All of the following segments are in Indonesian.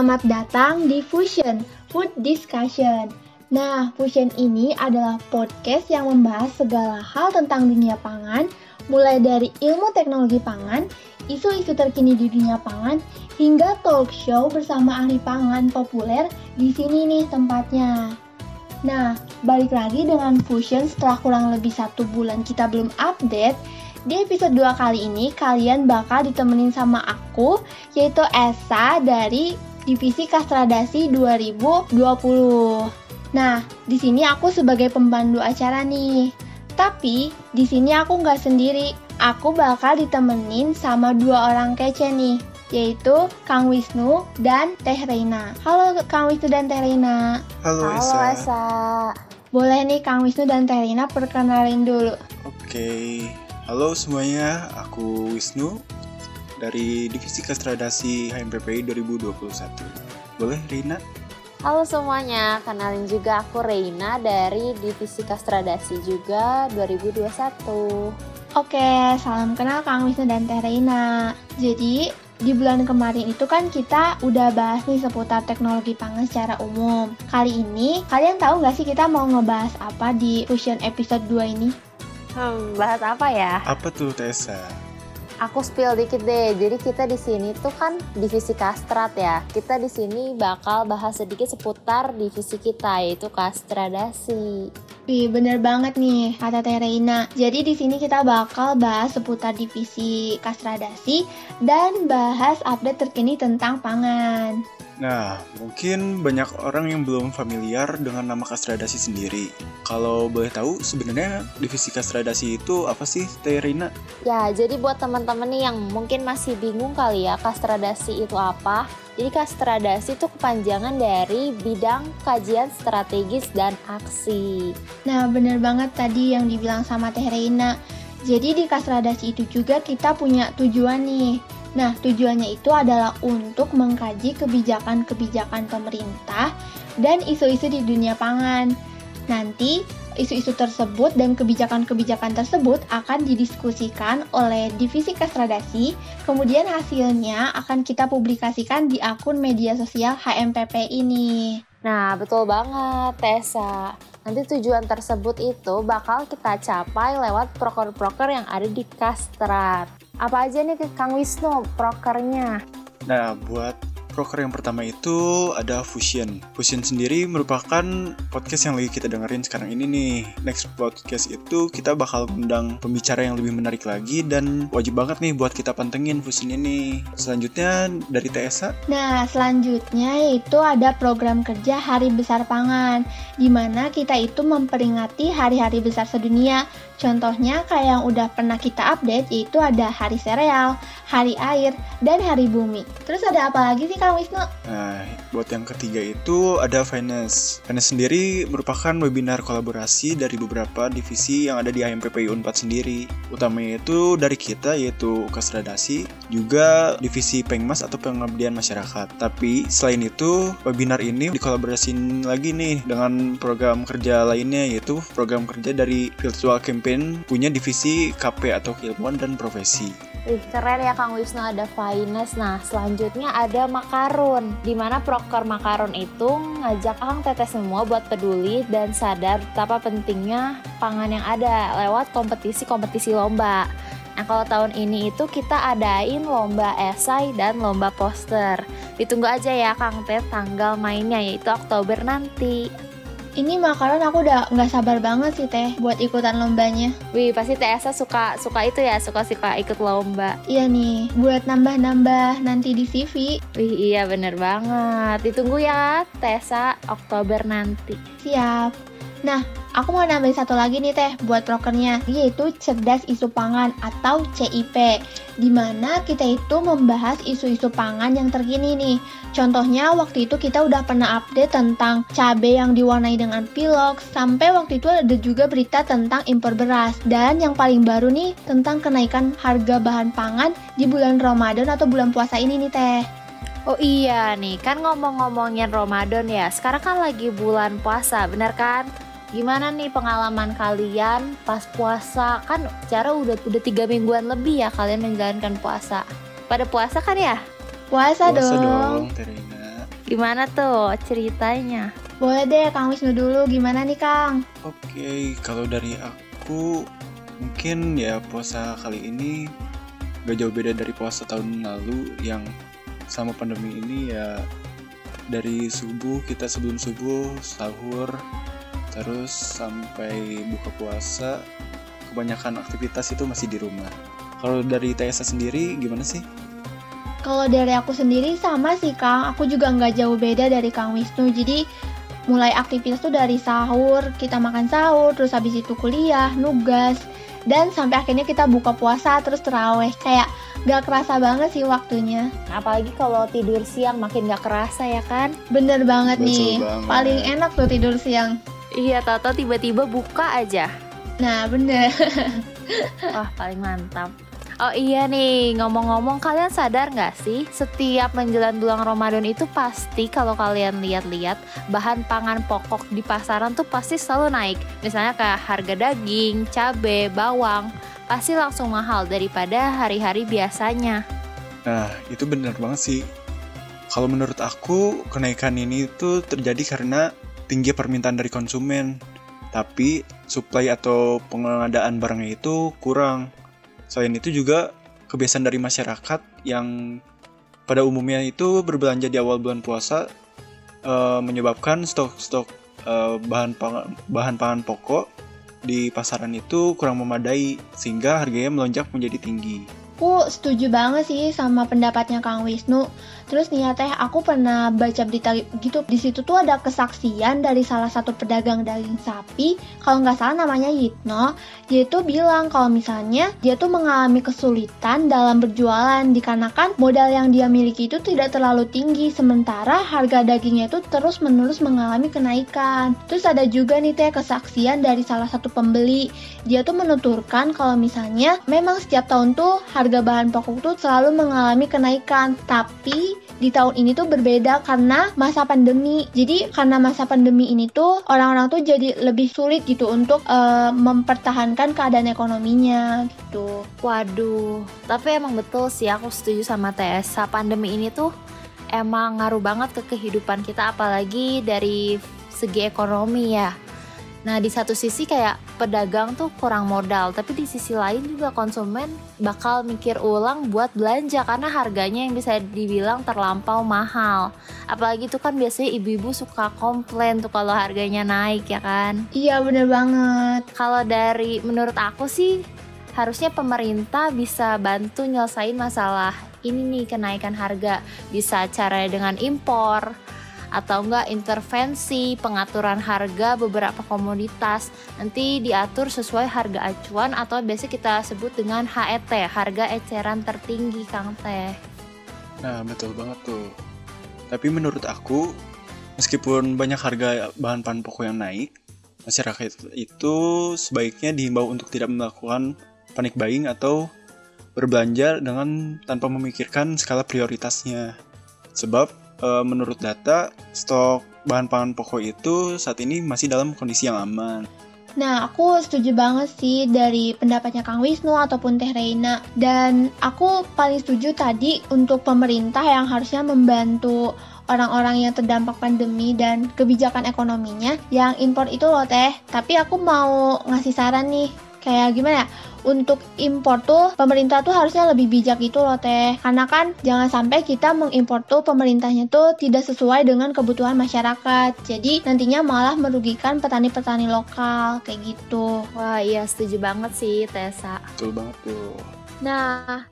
Selamat datang di Fusion Food Discussion. Nah, Fusion ini adalah podcast yang membahas segala hal tentang dunia pangan, mulai dari ilmu teknologi pangan, isu-isu terkini di dunia pangan, hingga talk show bersama ahli pangan populer di sini nih tempatnya. Nah, balik lagi dengan Fusion setelah kurang lebih satu bulan kita belum update, di episode 2 kali ini kalian bakal ditemenin sama aku, yaitu Esa dari Divisi Kastradasi 2020. Nah, di sini aku sebagai pembantu acara nih. Tapi di sini aku nggak sendiri. Aku bakal ditemenin sama dua orang kece nih, yaitu Kang Wisnu dan Teh Reina. Halo Kang Wisnu dan Teh Reina. Halo, Halo Esa. Esa. Boleh nih Kang Wisnu dan Teh Reina perkenalin dulu. Oke. Halo semuanya, aku Wisnu dari Divisi Kastradasi HMPPI 2021. Boleh Rina? Halo semuanya, kenalin juga aku Reina dari Divisi Kastradasi juga 2021. Oke, salam kenal Kang Wisnu dan Teh Reina. Jadi, di bulan kemarin itu kan kita udah bahas nih seputar teknologi pangan secara umum. Kali ini, kalian tahu nggak sih kita mau ngebahas apa di Fusion episode 2 ini? Hmm, bahas apa ya? Apa tuh Tessa? Aku spill dikit deh. Jadi kita di sini tuh kan divisi kastrat ya. Kita di sini bakal bahas sedikit seputar divisi kita yaitu kastradasi. Wih, bener banget nih kata Teh. Jadi di sini kita bakal bahas seputar divisi kastradasi dan bahas update terkini tentang pangan. Nah, mungkin banyak orang yang belum familiar dengan nama kastradasi sendiri. Kalau boleh tahu, sebenarnya divisi kastradasi itu apa sih, Teh Rina? Ya, jadi buat teman-teman nih yang mungkin masih bingung kali ya kastradasi itu apa. Jadi kastradasi itu kepanjangan dari bidang kajian strategis dan aksi. Nah, bener banget tadi yang dibilang sama Teh Reina. Jadi di kastradasi itu juga kita punya tujuan nih. Nah, tujuannya itu adalah untuk mengkaji kebijakan-kebijakan pemerintah dan isu-isu di dunia pangan. Nanti, isu-isu tersebut dan kebijakan-kebijakan tersebut akan didiskusikan oleh divisi kastradasi, kemudian hasilnya akan kita publikasikan di akun media sosial HMPP ini. Nah, betul banget, Tessa. Nanti tujuan tersebut itu bakal kita capai lewat proker-proker yang ada di Kastrat. Apa aja nih Kang Wisnu prokernya? Nah, buat proker yang pertama itu ada Fusion. Fusion sendiri merupakan podcast yang lagi kita dengerin sekarang ini nih. Next podcast itu kita bakal undang pembicara yang lebih menarik lagi dan wajib banget nih buat kita pantengin Fusion ini. Selanjutnya dari TSA. Nah, selanjutnya yaitu ada program kerja Hari Besar Pangan, di mana kita itu memperingati hari-hari besar sedunia. Contohnya kayak yang udah pernah kita update yaitu ada Hari Sereal, Hari Air, dan Hari Bumi. Terus ada apa lagi sih Kang Wisnu? Nah, buat yang ketiga itu ada Finance. Finance sendiri merupakan webinar kolaborasi dari beberapa divisi yang ada di HMPPI Unpad sendiri. Utamanya itu dari kita yaitu Kastradasi, juga divisi Pengmas atau Pengabdian Masyarakat. Tapi selain itu, webinar ini dikolaborasiin lagi nih dengan program kerja lainnya yaitu program kerja dari Virtual Campaign punya divisi KP atau Keilmuan dan Profesi. Wih, keren ya Kang Wisnu ada finance. Nah, selanjutnya ada makarun. Di mana proker makarun itu ngajak Kang Teteh semua buat peduli dan sadar betapa pentingnya pangan yang ada lewat kompetisi-kompetisi lomba. Nah, kalau tahun ini itu kita adain lomba esai dan lomba poster. Ditunggu aja ya Kang Teh tanggal mainnya yaitu Oktober nanti. Ini makanan aku udah nggak sabar banget sih Teh buat ikutan lombanya. Wih, pasti TSA suka suka itu ya, suka suka ikut lomba. Iya nih, buat nambah-nambah nanti di CV. Wih, iya bener banget. Ditunggu ya, Tessa, Oktober nanti. Siap. Nah, aku mau nambahin satu lagi nih Teh buat prokernya, yaitu Cerdas Isu Pangan atau CIP. Di mana kita itu membahas isu-isu pangan yang terkini nih. Contohnya waktu itu kita udah pernah update tentang cabai yang diwarnai dengan pilok, sampai waktu itu ada juga berita tentang impor beras. Dan yang paling baru nih tentang kenaikan harga bahan pangan di bulan Ramadan atau bulan puasa ini nih Teh. Oh iya nih, kan ngomong-ngomongin Ramadan ya. Sekarang kan lagi bulan puasa, bener kan? Gimana nih pengalaman kalian pas puasa? Kan cara udah udah tiga mingguan lebih ya kalian menjalankan puasa. Pada puasa kan ya? Puasa, Puasa dong. dong, Terina. Gimana tuh ceritanya? Boleh deh Kang Wisnu dulu, gimana nih Kang? Oke, kalau dari aku mungkin ya puasa kali ini gak jauh beda dari puasa tahun lalu yang sama pandemi ini ya dari subuh kita sebelum subuh sahur terus sampai buka puasa kebanyakan aktivitas itu masih di rumah. Kalau dari TSA sendiri gimana sih? Kalau dari aku sendiri sama sih Kang, aku juga nggak jauh beda dari Kang Wisnu. Jadi mulai aktivitas tuh dari sahur, kita makan sahur, terus habis itu kuliah, nugas, dan sampai akhirnya kita buka puasa terus teraweh. Kayak gak kerasa banget sih waktunya. Apalagi kalau tidur siang makin gak kerasa ya kan? Bener banget Betul nih, banget. paling enak tuh tidur siang. Iya, Toto tiba-tiba buka aja. Nah bener. Wah, paling mantap. Oh iya nih, ngomong-ngomong kalian sadar nggak sih setiap menjelang bulan Ramadan itu pasti kalau kalian lihat-lihat bahan pangan pokok di pasaran tuh pasti selalu naik. Misalnya kayak harga daging, cabai, bawang, pasti langsung mahal daripada hari-hari biasanya. Nah, itu benar banget sih. Kalau menurut aku, kenaikan ini itu terjadi karena tinggi permintaan dari konsumen. Tapi supply atau pengadaan barangnya itu kurang. Selain itu juga kebiasaan dari masyarakat yang pada umumnya itu berbelanja di awal bulan puasa eh, menyebabkan stok-stok eh, bahan pangan bahan pangan pokok di pasaran itu kurang memadai sehingga harganya melonjak menjadi tinggi. Aku setuju banget sih sama pendapatnya Kang Wisnu. Terus nih ya teh, aku pernah baca berita gitu. Di situ tuh ada kesaksian dari salah satu pedagang daging sapi. Kalau nggak salah namanya Yitno. Dia tuh bilang kalau misalnya dia tuh mengalami kesulitan dalam berjualan dikarenakan modal yang dia miliki itu tidak terlalu tinggi. Sementara harga dagingnya itu terus menerus mengalami kenaikan. Terus ada juga nih teh kesaksian dari salah satu pembeli. Dia tuh menuturkan kalau misalnya memang setiap tahun tuh harga bahan pokok tuh selalu mengalami kenaikan. Tapi di tahun ini tuh berbeda karena masa pandemi. Jadi karena masa pandemi ini tuh orang-orang tuh jadi lebih sulit gitu untuk eh, mempertahankan keadaan ekonominya gitu. Waduh, tapi emang betul sih aku setuju sama Tessa. Pandemi ini tuh emang ngaruh banget ke kehidupan kita apalagi dari segi ekonomi ya. Nah, di satu sisi kayak pedagang tuh kurang modal, tapi di sisi lain juga konsumen bakal mikir ulang buat belanja karena harganya yang bisa dibilang terlampau mahal. Apalagi tuh kan biasanya ibu-ibu suka komplain tuh kalau harganya naik ya kan. Iya bener banget. Kalau dari menurut aku sih harusnya pemerintah bisa bantu nyelesain masalah ini nih kenaikan harga bisa cara dengan impor atau enggak intervensi pengaturan harga beberapa komoditas nanti diatur sesuai harga acuan atau biasa kita sebut dengan HET harga eceran tertinggi Kang Teh Nah, betul banget tuh. Tapi menurut aku, meskipun banyak harga bahan pangan pokok yang naik, masyarakat itu sebaiknya dihimbau untuk tidak melakukan panic buying atau berbelanja dengan tanpa memikirkan skala prioritasnya. Sebab eh, menurut data, stok bahan pangan pokok itu saat ini masih dalam kondisi yang aman. Nah, aku setuju banget sih dari pendapatnya Kang Wisnu ataupun Teh Reina. Dan aku paling setuju tadi untuk pemerintah yang harusnya membantu orang-orang yang terdampak pandemi dan kebijakan ekonominya yang impor itu loh Teh. Tapi aku mau ngasih saran nih, kayak gimana ya? Untuk impor tuh pemerintah tuh harusnya lebih bijak gitu loh teh Karena kan jangan sampai kita mengimpor tuh pemerintahnya tuh tidak sesuai dengan kebutuhan masyarakat Jadi nantinya malah merugikan petani-petani lokal kayak gitu wah iya setuju banget sih Tessa Betul banget tuh. Nah,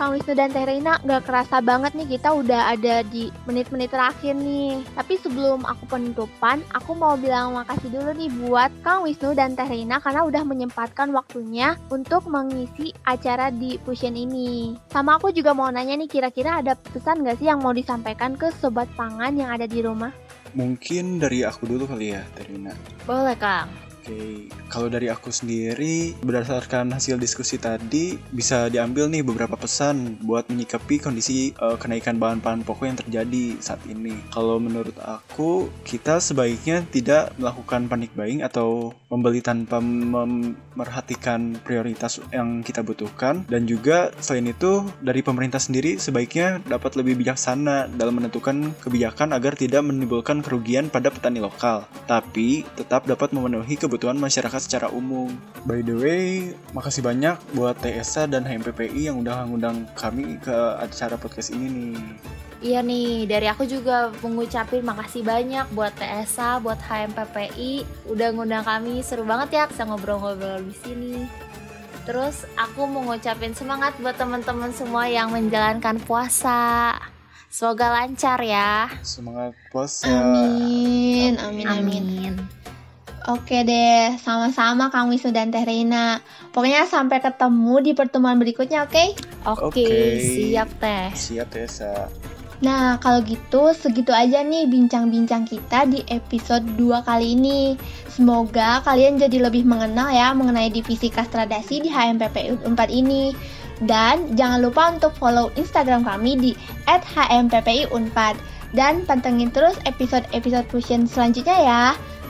Kang Wisnu dan Teh Reina gak kerasa banget nih kita udah ada di menit-menit terakhir nih. Tapi sebelum aku penutupan, aku mau bilang makasih dulu nih buat Kang Wisnu dan Teh Reina karena udah menyempatkan waktunya untuk mengisi acara di Fusion ini. Sama aku juga mau nanya nih kira-kira ada pesan gak sih yang mau disampaikan ke sobat pangan yang ada di rumah? Mungkin dari aku dulu kali ya, Terina. boleh Kang Oke, kalau dari aku sendiri berdasarkan hasil diskusi tadi bisa diambil nih beberapa pesan buat menyikapi kondisi uh, kenaikan bahan-bahan pokok yang terjadi saat ini. Kalau menurut aku kita sebaiknya tidak melakukan panic buying atau membeli tanpa memerhatikan prioritas yang kita butuhkan dan juga selain itu dari pemerintah sendiri sebaiknya dapat lebih bijaksana dalam menentukan kebijakan agar tidak menimbulkan kerugian pada petani lokal, tapi tetap dapat memenuhi kebutuhan masyarakat secara umum. By the way, makasih banyak buat TSA dan HMPPI yang udah ngundang kami ke acara podcast ini nih. Iya nih, dari aku juga mengucapin makasih banyak buat TSA, buat HMPPI, udah ngundang kami. Seru banget ya bisa ngobrol-ngobrol di sini. Terus aku mau ngucapin semangat buat teman-teman semua yang menjalankan puasa. Semoga lancar ya. Semangat puasa. Amin, amin, amin. Amin. Oke deh, sama-sama Kang Wisnu dan Teh Reina. Pokoknya sampai ketemu di pertemuan berikutnya, oke? Oke, Oke. siap teh. Siap Tessa. Nah, kalau gitu segitu aja nih bincang-bincang kita di episode 2 kali ini. Semoga kalian jadi lebih mengenal ya mengenai divisi kastradasi di HMPP 4 ini. Dan jangan lupa untuk follow Instagram kami di @hmppi4 dan pantengin terus episode-episode Fusion selanjutnya ya.